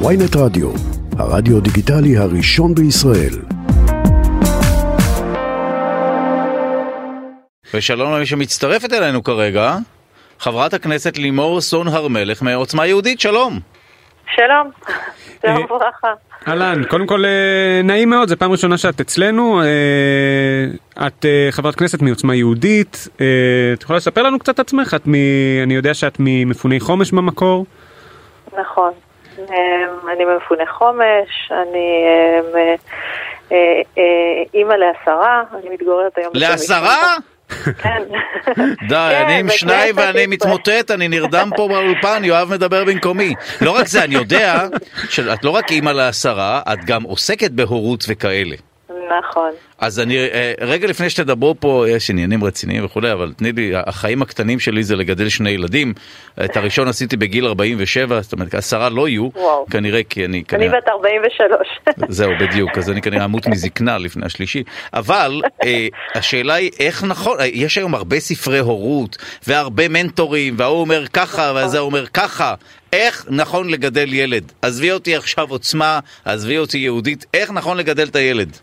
ויינט רדיו, הרדיו דיגיטלי הראשון בישראל. ושלום למי שמצטרפת אלינו כרגע, חברת הכנסת לימור סון הר מלך מעוצמה יהודית, שלום. שלום, שלום וברכה. אהלן, קודם כל אה, נעים מאוד, זו פעם ראשונה שאת אצלנו, אה, את אה, חברת כנסת מעוצמה יהודית, את יכולה לספר לנו קצת עצמך? את מ... אני יודע שאת ממפוני חומש במקור. נכון. אמ, אני ממפוני חומש, אני אמ, אה, אה, אה, אימא לעשרה, אני מתגוררת היום... לעשרה? כן. די, כן, אני עם שניים ואני. מתמוטט, אני נרדם פה באולפן, יואב מדבר במקומי. לא רק זה, אני יודע שאת לא רק אימא לעשרה, את גם עוסקת בהורות וכאלה. נכון. אז אני, אה, רגע לפני שתדברו פה, יש עניינים רציניים וכולי, אבל תני לי, החיים הקטנים שלי זה לגדל שני ילדים. את הראשון עשיתי בגיל 47, זאת אומרת, עשרה לא יהיו, וואו. כנראה כי אני אני כנראה... בת 43. זהו, בדיוק, אז אני כנראה אמות מזקנה לפני השלישי. אבל אה, השאלה היא איך נכון, אה, יש היום הרבה ספרי הורות, והרבה מנטורים, וההוא אומר ככה, והזה אומר ככה. איך נכון לגדל ילד? עזבי אותי עכשיו עוצמה, עזבי אותי יהודית, איך נכון לגדל את הילד?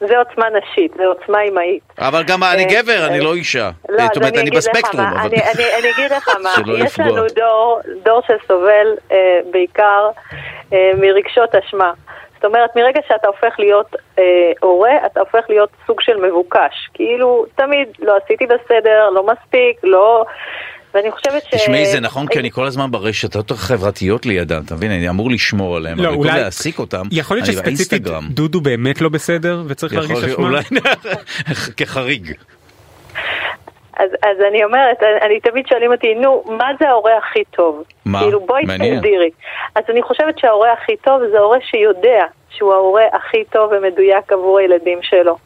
זה עוצמה נשית, זה עוצמה אמהית. אבל גם אני אה, גבר, אני אה, לא אישה. לא, זאת אומרת, אני בספקטרום. אני- אגיד לך מה, יש. לנו דור, דור שסובל אה, בעיקר מרגשות אשמה. זאת אומרת, מרגע שאתה הופך להיות אה, הורה, אתה הופך להיות סוג של מבוקש. כאילו, תמיד לא עשיתי בסדר, לא מספיק, לא... ואני חושבת ש... תשמעי, זה נכון, כי אני כל הזמן ברשתות החברתיות לידם, אתה מבין? אני אמור לשמור עליהם, אבל במקום להעסיק אותם, יכול להיות שספציפית. דודו באמת לא בסדר וצריך יכול להרגיש להיות, אשמה? אולי כחריג. אז, אז אני אומרת, אני, אני תמיד שואלים אותי, נו, מה זה ההורה הכי טוב? מה? כאילו, בואי. תגדירי. אז אני חושבת שההורה הכי טוב זה הורה שיודע שהוא ההורה הכי טוב ומדויק עבור הילדים שלו.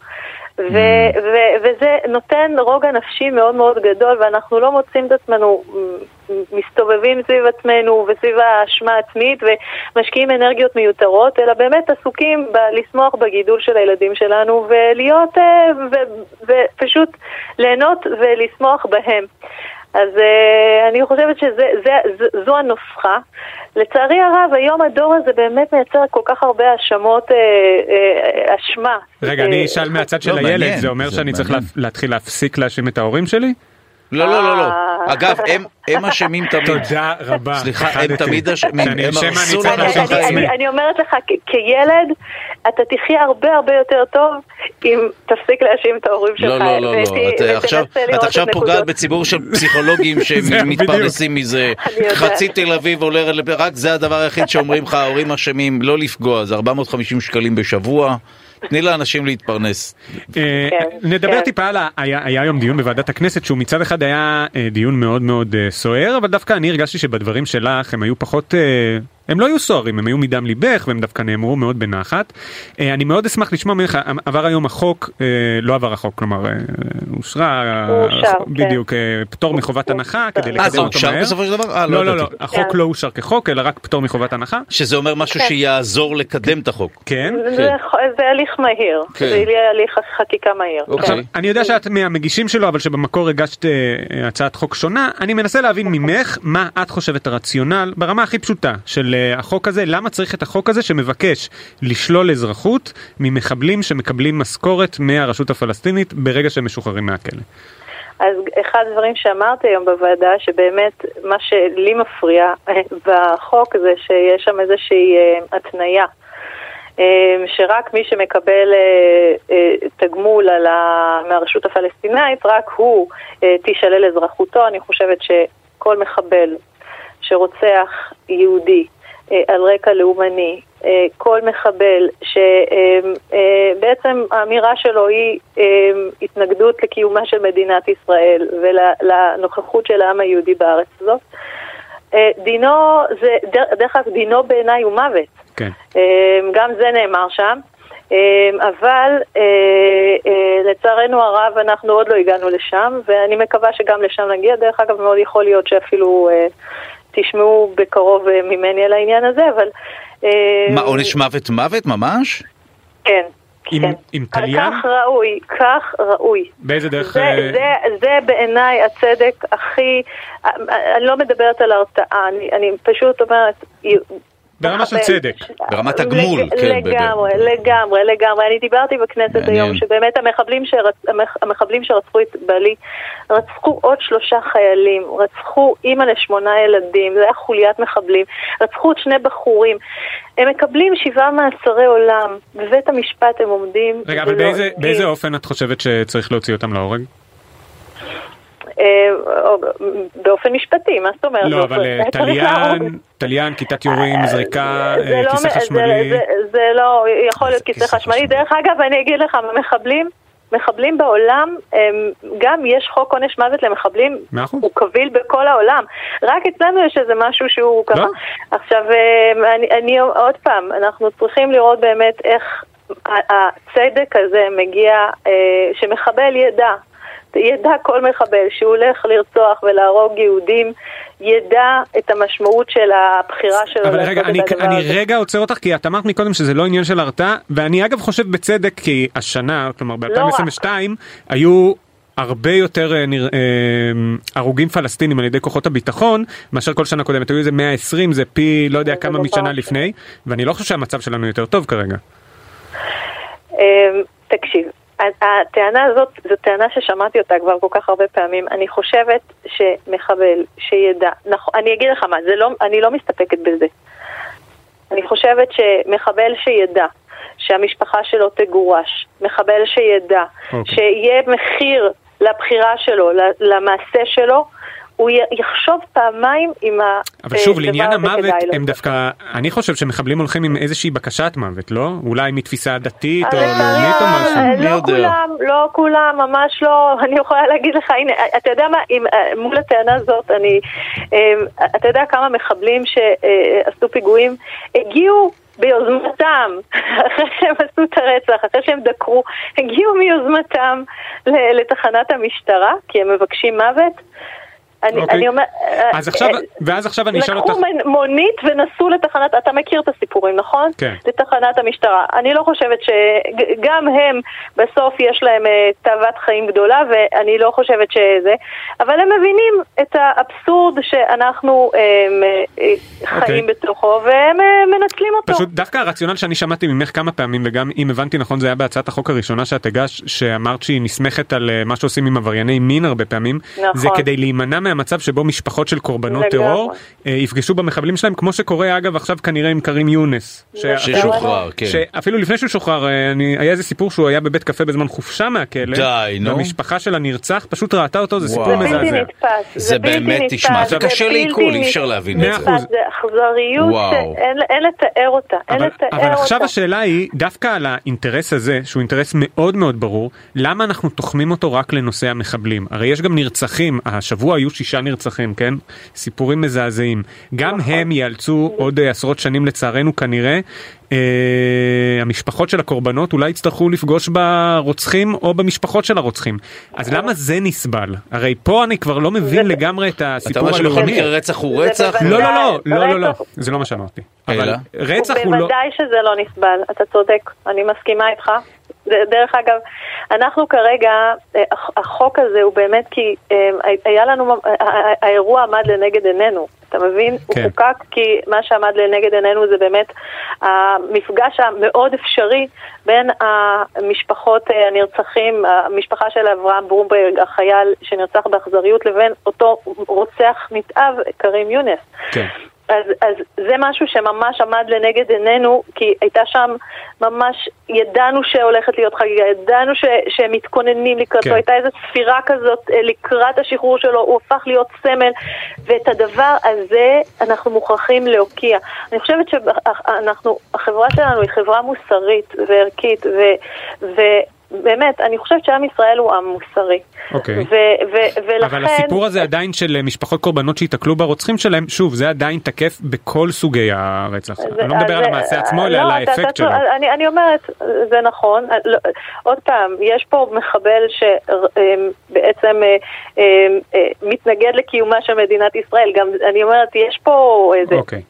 ו- Mm. ו- וזה נותן רוגע נפשי מאוד מאוד גדול, ואנחנו לא מוצאים את עצמנו מסתובבים סביב עצמנו וסביב האשמה העצמית ומשקיעים אנרגיות מיותרות, אלא באמת עסוקים בלשמוח בגידול של הילדים שלנו ולהיות, אה, ו- ופשוט ליהנות ולשמוח בהם. אז uh, אני חושבת שזו הנוסחה. לצערי הרב, היום הדור הזה באמת מייצר כל כך הרבה האשמות, uh, uh, אשמה. רגע, אה, אני אשאל מהצד של לא, הילד, מעניין, זה אומר זה שאני צריך להתחיל להפסיק להאשים את ההורים שלי? לא, לא, לא, לא. אה. אגב, הם- הם אשמים תמיד. תודה רבה, סליחה, הם. תמיד אשמים, הם אשם, אני הרסו צריך לנו את אני, עצמי. אני, אומרת לך, כילד, אתה תחיה הרבה הרבה יותר טוב אם תפסיק להאשים את ההורים שלך. לא, לא, לא, לא. את עכשיו- פוגעת. בציבור של פסיכולוגים שמתפרנסים מזה. חצי תל אביב עולה, רק זה הדבר היחיד שאומרים לך, ההורים אשמים, לא לפגוע, זה 450 שקלים בשבוע. תני לאנשים להתפרנס. אה, כן, נדבר כן. טיפה על ה... היה היום דיון בוועדת הכנסת שהוא מצד אחד היה אה, דיון מאוד מאוד אה, סוער אבל דווקא אני הרגשתי שבדברים שלך הם היו פחות הם לא היו סוערים הם היו מדם ליבך והם דווקא נאמרו מאוד בנחת. אה, אני מאוד אשמח לשמוע ממך עבר היום החוק אה, לא עבר החוק כלומר אה, אושרה אושר, אה, כן. בדיוק אה, פטור מחובת הנחה כדי אה, לקדם זה אותו אושר מהר. בסופו של דבר? אה, לא לא לא ידעתי. החוק כן. לא אושר כחוק אלא רק פטור מחובת הנחה. שזה אומר משהו כן. שיעזור לקדם את החוק. כן. זה, זה הליך מהיר, כן. זה יהיה הליך חקיקה מהיר. אוקיי. עכשיו, אני יודע שאת מהמגישים שלו, אבל שבמקור הגשת אה, אה, הצעת חוק שונה. אני מנסה להבין ממך מה את חושבת הרציונל, ברמה הכי פשוטה, של אה, החוק הזה, למה צריך את החוק הזה שמבקש לשלול אזרחות ממחבלים שמקבלים משכורת מהרשות הפלסטינית ברגע שהם משוחררים מהכלא. אז אחד הדברים שאמרתי היום בוועדה, שבאמת מה שלי מפריע בחוק זה שיש שם איזושהי אה, התניה. אה, שרק מי שמקבל אה, תגמול על ה... מהרשות הפלסטינאית, רק הוא תישלל אזרחותו. אני חושבת שכל מחבל שרוצח יהודי על רקע לאומני, אה, כל מחבל שבעצם האמירה שלו היא אה, התנגדות לקיומה של מדינת ישראל ולנוכחות של העם היהודי בארץ הזאת. אה, דינו, זה, דר- דרך אגב, דינו בעיניי הוא מוות. כן. אה, גם זה נאמר שם. אה, אבל אה, אה, לצערנו הרב אנחנו עוד לא הגענו לשם, ואני מקווה שגם לשם נגיע. דרך אגב, מאוד יכול להיות שאפילו אה, תשמעו בקרוב אה, ממני על העניין הזה, אבל... אה, מה, עונש מוות מוות ממש? כן. עם- כן. עם אבל תליין? כך ראוי, כך ראוי. באיזה דרך... זה, אה, זה, זה בעיניי הצדק הכי, אני לא מדברת על הרתעה, אני, אני פשוט אומרת, ברמה של צדק. ברמת הגמול, לג- כן, ב- ב- לגמרי, לגמרי, לגמרי. אני דיברתי בכנסת מעניין. היום שבאמת המחבלים, שרצ... המח- המחבלים שרצחו את בעלי, רצחו עוד שלושה חיילים, רצחו אימא לשמונה ילדים, זה היה חוליית מחבלים, רצחו עוד שני בחורים. הם מקבלים שבעה מאסרי עולם, בבית המשפט הם עומדים. רגע, אבל באיזה- באיזה אופן את חושבת שצריך להוציא אותם להורג? אה, או באופן משפטי, מה זאת אומרת? לא, אבל אה, צריך להרוג. תליין, תליין, כיתת יורים, זריקה, אה, לא כיסא חשמלי. זה- לא, יכול להיות כיסא חשמלי. דרך אגב, אני אגיד לך, מחבלים, מחבלים בעולם, גם יש חוק עונש מוות למחבלים. הוא קביל בכל העולם. רק אצלנו יש איזה משהו שהוא ככה. לא. עכשיו, אה, אני, אני עוד פעם, אנחנו צריכים לראות באמת איך הצדק הזה מגיע, אה, שמחבל ידע. ידע כל מחבל שהוא הולך לרצוח ולהרוג יהודים, ידע את המשמעות של הבחירה שלו אבל רגע, אני, אני הזה. רגע עוצר אותך כי את אמרת מקודם שזה לא עניין של הרתעה ואני אגב חושב בצדק כי השנה, כלומר ב-2022 היו הרבה יותר אה, נר- אה, הרוגים פלסטינים על ידי כוחות הביטחון מאשר כל שנה קודמת, היו איזה 120 זה פי לא יודע כמה משנה לפני ואני לא חושב שהמצב שלנו יותר טוב כרגע. אמ, תקשיב, הטענה הזאת זו טענה ששמעתי אותה כבר כל כך הרבה פעמים. אני חושבת שמחבל שידע, נכון, אני אגיד לך מה, זה לא, אני לא מסתפקת בזה. אני חושבת שמחבל שידע שהמשפחה שלו תגורש, מחבל שידע אוקיי. שיהיה מחיר לבחירה שלו, למעשה שלו, הוא יחשוב פעמיים אם ה... אבל שוב, אה, לעניין המוות. הם דווקא, אני חושב שמחבלים הולכים עם איזושהי בקשת מוות, לא? אולי מתפיסה דתית או אבל לאומית או לצערי משהו. לא יודע? כולם, לא כולם, ממש לא. אני יכולה להגיד לך, הנה, אתה יודע מה, אה, מול הטענה הזאת, אני, אה, אתה יודע כמה מחבלים שעשו פיגועים הגיעו ביוזמתם, אחרי שהם עשו את הרצח, אחרי שהם דקרו, הגיעו מיוזמתם לתחנת המשטרה, כי הם מבקשים מוות. אני, אוקיי. אני אומר... אז עכשיו, ואז עכשיו אני אשאל אותך, לקחו מונית ונסעו לתחנת, אתה מכיר את הסיפורים, נכון? כן. לתחנת המשטרה. אני לא חושבת שגם הם בסוף יש להם אה, תאוות חיים גדולה, ואני לא חושבת שזה, אבל הם מבינים את האבסורד שאנחנו אה, אה, חיים אוקיי. בתוכו, והם אה, מנצלים אותו. פשוט דווקא הרציונל שאני שמעתי ממך כמה פעמים וגם אם הבנתי נכון זה היה בהצעת החוק הראשונה שאת הגשת שאמרת שהיא נסמכת על אה, מה שעושים עם עברייני מין הרבה פעמים נכון. זה כדי להימנע מהמצב שבו משפחות של קורבנות לגמרי. טרור אה, יפגשו במחבלים שלהם כמו שקורה אגב עכשיו כנראה עם קרים יונס. שאפילו- ששוחרר, כן. שאפילו לפני שהוא שוחרר אה, אני היה איזה סיפור שהוא היה בבית קפה בזמן חופשה מהכלא. די, נו. והמשפחה של הנרצח פשוט ראתה אותו זה סיפור מזעזע. זה באמת, נתפס, תשמע, זה קשה לעיכול, אי אפשר. להבין את זה. זה אכזריות. שאין אין לתאר אותה, אין אבל, לתאר אבל אותה. עכשיו השאלה היא דווקא על האינטרס הזה שהוא אינטרס מאוד מאוד ברור למה אנחנו תוחמים אותו רק לנושא המחבלים הרי יש גם נרצחים השבוע היו שישה נרצחים כן סיפורים מזעזעים גם נכון. הם ייאלצו עוד אה, עשרות שנים לצערנו כנראה אה, המשפחות של הקורבנות אולי יצטרכו לפגוש ברוצחים או במשפחות של הרוצחים אז למה זה נסבל הרי פה אני כבר לא מבין זה- לגמרי את אתה הסיפור אומר שבכל הלאומי. מקרה רצח הוא זה רצח? בוודאי. לא לא לא לא לא לא רצח- זה לא מה שאמרתי? אבל רצח הוא לא בוודאי שזה לא נסבל, אתה צודק, אני מסכימה איתך. דרך אגב, אנחנו כרגע, אה, הח- החוק הזה הוא באמת כי אה, היה לנו, האירוע עמד לנגד עינינו, אתה מבין? כן. הוא חוקק כי מה שעמד לנגד עינינו זה באמת המפגש המאוד אפשרי בין המשפחות אה, הנרצחים, המשפחה של אברהם ברומברג, החייל שנרצח באכזריות, לבין אותו רוצח נתעב, כרים יונס. כן. אז, אז זה משהו שממש עמד לנגד עינינו, כי הייתה שם ממש, ידענו שהולכת להיות חגיגה, ידענו ש, שהם מתכוננים לקראתו, כן. הייתה איזו ספירה כזאת אה, לקראת השחרור שלו, הוא הפך להיות סמל, ואת הדבר הזה אנחנו מוכרחים להוקיע. אני חושבת שאנחנו, החברה שלנו היא חברה מוסרית וערכית, ו... ו באמת, אני חושבת שעם ישראל הוא עם מוסרי. אוקיי. ו- ו- ולכן... אבל הסיפור הזה עדיין של אה, משפחות קורבנות שהיתקלו ברוצחים שלהם, שוב, זה עדיין תקף בכל סוגי הרצח. זה- אני לא מדבר על זה- המעשה עצמו, לא, אלא על אתה- האפקט שלו. אני, אני אומרת, זה נכון. לא, עוד פעם, יש פה מחבל שבעצם מתנגד לקיומה של מדינת ישראל. גם, אני אומרת, יש פה איזה... אוקיי.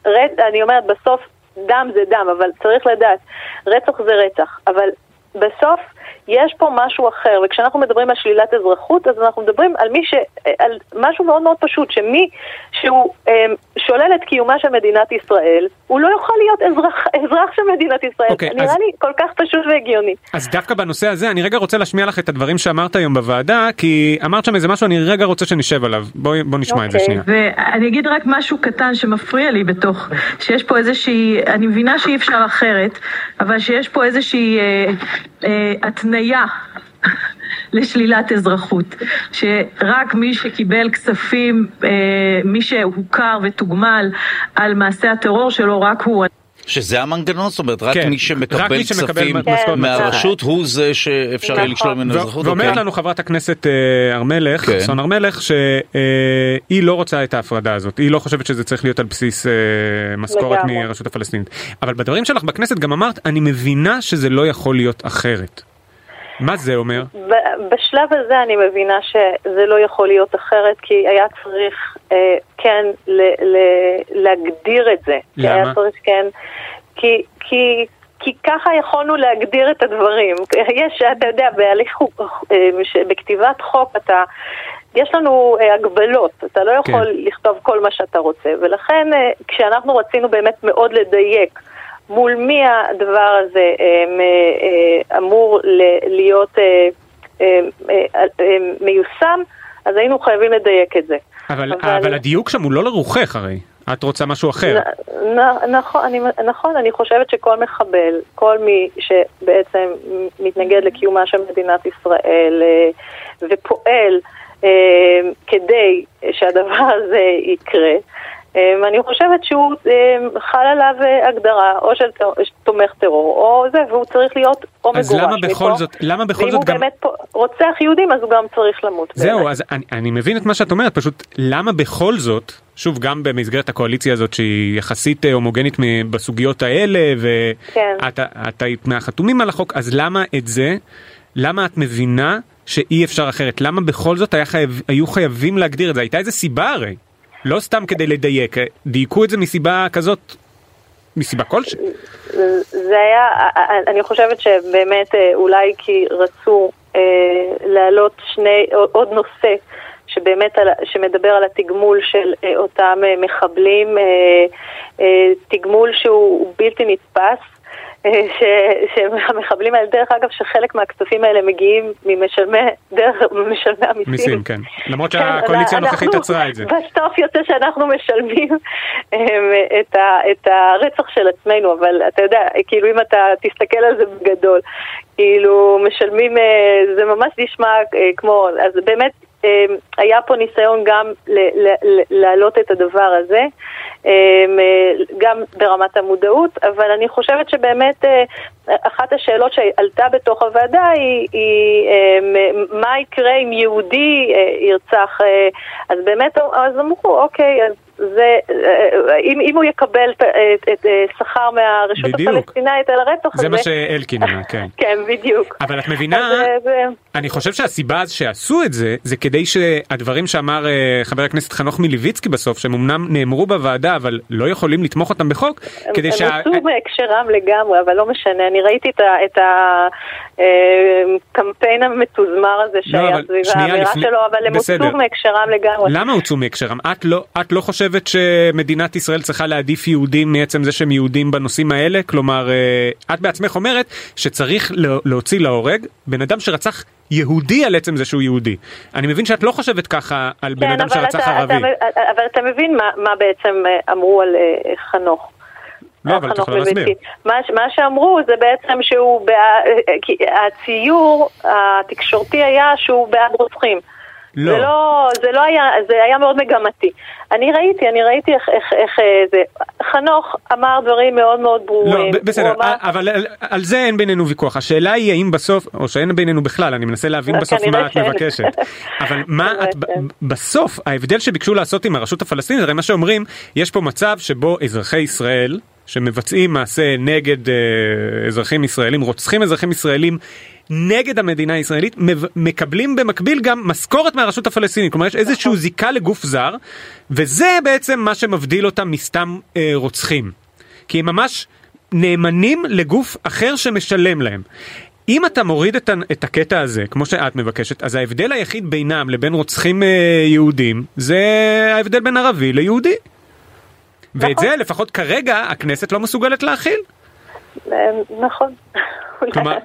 אני אומרת, בסוף דם זה דם, אבל צריך לדעת, רצח זה רצח. אבל בסוף יש פה משהו אחר, וכשאנחנו מדברים על שלילת אזרחות, אז אנחנו מדברים על ש... על משהו מאוד מאוד פשוט, שמי שהוא אה, שולל את קיומה של מדינת ישראל, הוא לא יוכל להיות אזרח, אזרח של מדינת ישראל. אוקיי, נראה אז- לי כל כך פשוט והגיוני. אז דווקא בנושא הזה אני רגע רוצה להשמיע לך את הדברים שאמרת היום בוועדה, כי אמרת שם איזה משהו, אני רגע רוצה שנשב עליו. בואי בוא נשמע את זה אוקיי. שנייה. ואני אגיד רק משהו קטן שמפריע לי בתוך, שיש פה איזושהי, אני מבינה שאי אפשר אחרת, אבל שיש פה איזושהי אה, אה, התניה. לשלילת אזרחות, שרק מי שקיבל כספים, אה, מי שהוכר ותוגמל על מעשה הטרור שלו, רק הוא. שזה המנגנון, זאת אומרת, רק כן, מי רק שמקבל מי שמקבל כספים משכורת מהרשות הוא זה שאפשר יהיה נכון. לשלול ממנו אזרחות. ואומרת אוקיי. לנו חברת הכנסת אה, הר מלך, כן. סון הר מלך, שהיא לא רוצה את ההפרדה הזאת, היא לא חושבת שזה צריך להיות על בסיס אה, משכורת. מהרשות הפלסטינית. אבל בדברים שלך בכנסת גם אמרת, אני מבינה שזה לא יכול להיות אחרת. מה זה אומר? בשלב הזה אני מבינה שזה לא יכול להיות אחרת, כי היה צריך אה, כן ל- ל- להגדיר את זה. למה? היה צריך כן, כי, כי, כי ככה יכולנו להגדיר את הדברים. יש, אתה יודע, בהליך, אה, בכתיבת חוק אתה... יש לנו אה, הגבלות, אתה לא יכול כן. לכתוב כל מה שאתה רוצה, ולכן אה, כשאנחנו רצינו באמת מאוד לדייק מול מי הדבר הזה אה, אה, אמור להיות אה, מיושם, אז היינו חייבים לדייק את זה. אבל, אבל הדיוק שם הוא לא לרוחך הרי, את רוצה משהו אחר. נ- נ- נכון, אני, נכון, אני חושבת שכל מחבל, כל מי שבעצם מתנגד לקיומה של מדינת ישראל ופועל כדי שהדבר הזה יקרה, אני חושבת שהוא אה, חל עליו אה, הגדרה או של ט- תומך טרור או זה, והוא צריך להיות או מגורש אז למה מפה. בכל זאת, למה בכל ואם זאת הוא גם... באמת פה- רוצח יהודים, אז הוא גם צריך למות. זהו. אז אני, אני מבין את מה שאת אומרת, פשוט למה בכל זאת, שוב, גם במסגרת הקואליציה הזאת שהיא יחסית אה, הומוגנית בסוגיות האלה, כן. ואת את היית מהחתומים על החוק, אז למה את זה, למה את מבינה שאי אפשר אחרת? למה בכל זאת היה חייב, היו חייבים להגדיר את זה? הייתה איזה סיבה הרי, לא סתם כדי לדייק, אה, דייקו את זה מסיבה כזאת, מסיבה כלשהי. זה היה, אני חושבת שבאמת אה, אולי כי רצו אה, להעלות שני, עוד נושא שבאמת על, שמדבר על התגמול של אה, אותם מחבלים, אה, אה, תגמול שהוא בלתי נתפס. ש- שהמחבלים האלה, דרך אגב, שחלק מהכספים האלה מגיעים ממשלמי, דרך משלמי המיסים. מיסים, כן. למרות כן, שהקואליציה הנוכחית עצרה את זה. בסוף יוצא שאנחנו משלמים את, ה, את הרצח של עצמנו, אבל אתה יודע, כאילו אם אתה תסתכל על זה בגדול, כאילו משלמים, אה, זה ממש נשמע אה, כמו, אז באמת אמ, היה פה ניסיון גם להעלות את הדבר הזה, אמ, אה, גם ברמת המודעות, אבל אני חושבת שבאמת אה, אחת השאלות שעלתה בתוך הוועדה היא, היא אמ, מה יקרה אם יהודי אה, ירצח, אז באמת אז אמרו, אוקיי, אז זה, אה, אם, אם הוא יקבל את, את, את אה, שכר מהרשות בדיוק. הפלסטינאית על הרצח הזה, זה מה שאלקין אמר, כן. כן, בדיוק. אבל את מבינה, אז, אה, אני חושב שהסיבה שעשו את זה, זה כדי שהדברים שאמר חבר הכנסת חנוך מלביצקי בסוף, שהם אמנם נאמרו בוועדה, אבל לא יכולים לתמוך אותם בחוק, הם, כדי הם שה... הוצאו מהקשרם לגמרי, אבל לא משנה, אני ראיתי את ה- את הקמפיין המתוזמר הזה שהיה אבל סביב האמירה לפני- שלו, אבל הם. הוצאו מהקשרם לגמרי. למה הוצאו מהקשרם? את לא, את לא חושבת שמדינת ישראל צריכה להעדיף יהודים מעצם זה שהם יהודים בנושאים האלה? כלומר, אה, את בעצמך אומרת שצריך לה- להוציא להורג בן אדם שרצח יהודי על עצם זה שהוא יהודי. אני מבין שאת לא חושבת ככה על בן כן, אדם שרצח אתה- ערבי. אתה- אבל אתה מבין מה- מה בעצם אה, אמרו על אה, חנוך. לא, אבל את חנוך יכולה להסביר. לוינסקי. מה, מה שאמרו זה בעצם שהוא, בע... הציור התקשורתי היה שהוא בעד רוצחים. לא. זה לא, זה לא היה, זה היה מאוד מגמתי. אני ראיתי, אני ראיתי איך, איך, איך אה, זה, חנוך אמר דברים מאוד מאוד לא, ברורים. ב- בסדר, אמר- אבל על, על זה אין בינינו ויכוח. השאלה היא האם בסוף, או שאין בינינו בכלל, אני מנסה להבין בסוף מה את שאין. מבקשת. אבל מה את, שאין. בסוף, ההבדל שביקשו לעשות עם הרשות הפלסטינית, הרי מה שאומרים, יש פה מצב שבו אזרחי ישראל, שמבצעים מעשה נגד אה, אזרחים ישראלים, רוצחים אזרחים ישראלים נגד המדינה הישראלית, מקבלים במקביל גם משכורת מהרשות הפלסטינית. כלומר, יש איזושהי זיקה לגוף זר, וזה בעצם מה שמבדיל אותם מסתם אה, רוצחים. כי הם ממש נאמנים לגוף אחר שמשלם להם. אם אתה מוריד את, את הקטע הזה, כמו שאת מבקשת, אז ההבדל היחיד בינם לבין רוצחים אה, יהודים, זה ההבדל בין ערבי ליהודי. ואת. זה לפחות כרגע הכנסת לא מסוגלת להכיל. אה, נכון. כלומר-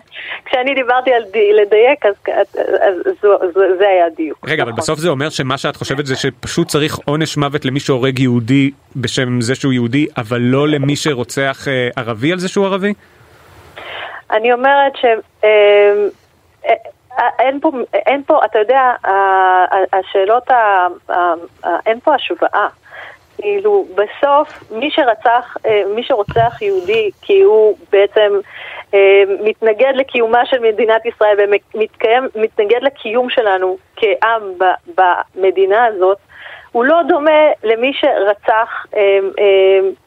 כשאני דיברתי על די- לדייק, אז אז- אז זו- זו- זה היה הדיוק. רגע, אבל נכון. בסוף זה אומר שמה שאת חושבת זה שפשוט צריך עונש מוות למי שהורג יהודי בשם זה שהוא יהודי, אבל לא למי שרוצח אה, ערבי על זה שהוא ערבי? אני אומרת ש... אה, אה, אין פה, אין פה, אתה יודע, השאלות, ה- אין פה השוואה. כאילו, בסוף, מי שרצח, אה, מי שרוצח יהודי כי הוא בעצם אה, מתנגד לקיומה של מדינת ישראל ומתנגד לקיום שלנו כעם במדינה הזאת, הוא לא דומה למי שרצח, אה,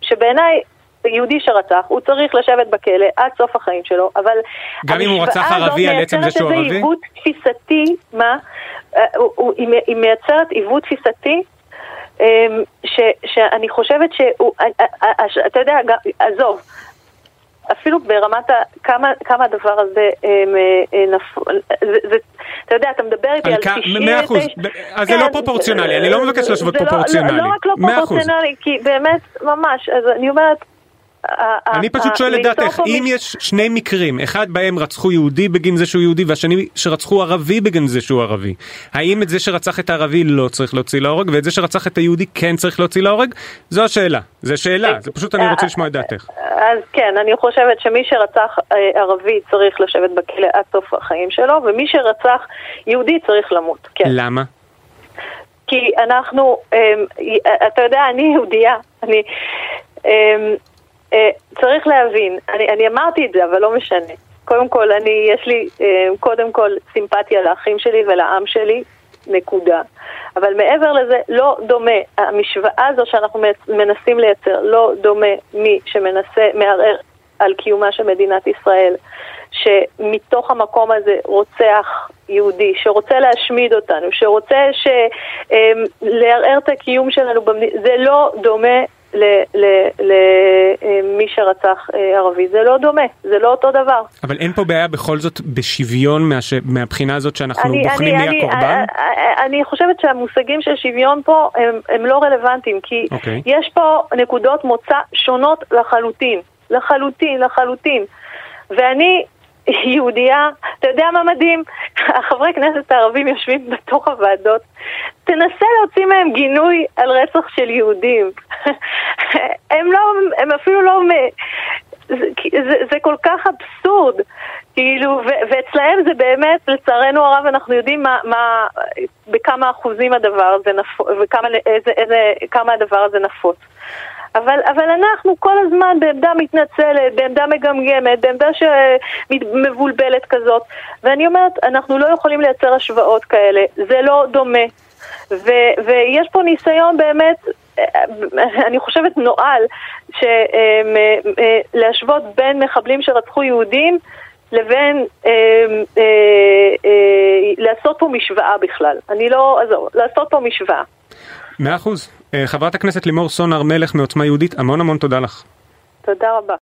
שבעיניי יהודי שרצח, הוא צריך לשבת בכלא עד סוף החיים שלו, אבל... גם אם הוא המשוואה רצח הזאת ערבי על עצם זה מייצרת שהוא איזה ערבי? עיוות תפיסתי, מה? אה, הוא- הוא- היא מ- היא מייצרת עיוות תפיסתי ש, שאני חושבת שהוא, אה, אה, אה, אתה יודע, עזוב, אפילו ברמת ה, כמה, כמה הדבר הזה אמ, נפ... זה, זה, אתה יודע, אתה מדבר איתי על על כ- 99... מאה אחוז. אז זה לא פרופורציונלי, אני לא מבקש להשוות זה לא- פרופורציונלי. לא, לא רק לא. פרופורציונלי, כי באמת, ממש, אז אני אומרת... אני ה- פשוט ה- שואל את דעתך, אם יש שני מקרים, אחד בהם רצחו יהודי בגין זה שהוא יהודי והשני שרצחו ערבי בגין זה שהוא ערבי, האם את זה שרצח את הערבי לא צריך להוציא להורג ואת זה שרצח את היהודי כן צריך להוציא להורג? זו השאלה, זו שאלה, זה פשוט אני רוצה לשמוע את דעתך. אז כן, אני חושבת שמי שרצח אה, ערבי צריך לשבת בכלא עד סוף החיים שלו, ומי שרצח יהודי צריך למות, כן. למה? כי אנחנו, אמ, אתה יודע, אני יהודייה, אני... אה, צריך להבין, אני, אני אמרתי את זה, אבל לא משנה. קודם כל, אני, יש לי אמ, קודם כל סימפתיה לאחים שלי ולעם שלי, נקודה. אבל מעבר לזה, לא דומה, המשוואה הזו שאנחנו מנסים לייצר, לא דומה מי שמנסה, מערער על קיומה של מדינת ישראל, שמתוך המקום הזה רוצח יהודי, שרוצה להשמיד אותנו, שרוצה ש, אמ, לערער את הקיום שלנו. זה לא דומה למי שרצח אה, ערבי, זה לא דומה, זה לא אותו דבר. אבל אין פה בעיה בכל זאת בשוויון מהש... מהבחינה הזאת שאנחנו אני, בוחנים אני, מי אני, הקורבן? אני, אני חושבת שהמושגים של שוויון פה הם, הם לא רלוונטיים, כי אוקיי. יש פה נקודות מוצא שונות לחלוטין, לחלוטין, לחלוטין. ואני יהודייה, אתה יודע מה מדהים? החברי כנסת הערבים יושבים בתוך הוועדות, תנסה להוציא מהם גינוי על רצח של יהודים. הם לא, הם אפילו לא... זה, זה, כל כך אבסורד, כאילו, ו- ואצלהם זה באמת, לצערנו הרב, אנחנו יודעים מה, מה, בכמה אחוזים הדבר הזה נפוץ, וכמה איזה, איזה, כמה הדבר הזה נפוץ. אבל, אבל אנחנו כל הזמן בעמדה מתנצלת, בעמדה מגמגמת, בעמדה שמבולבלת כזאת. ואני אומרת, אנחנו לא יכולים לייצר השוואות כאלה, זה לא דומה. ו- ויש פה ניסיון באמת, אני חושבת נואל, להשוות בין מחבלים שרצחו יהודים לבין אה, אה, אה, לעשות פה משוואה בכלל. אני לא, עזוב, לעשות פה משוואה. מאה אחוז. חברת הכנסת לימור סון הר מלך מעוצמה יהודית, המון המון תודה לך. תודה רבה.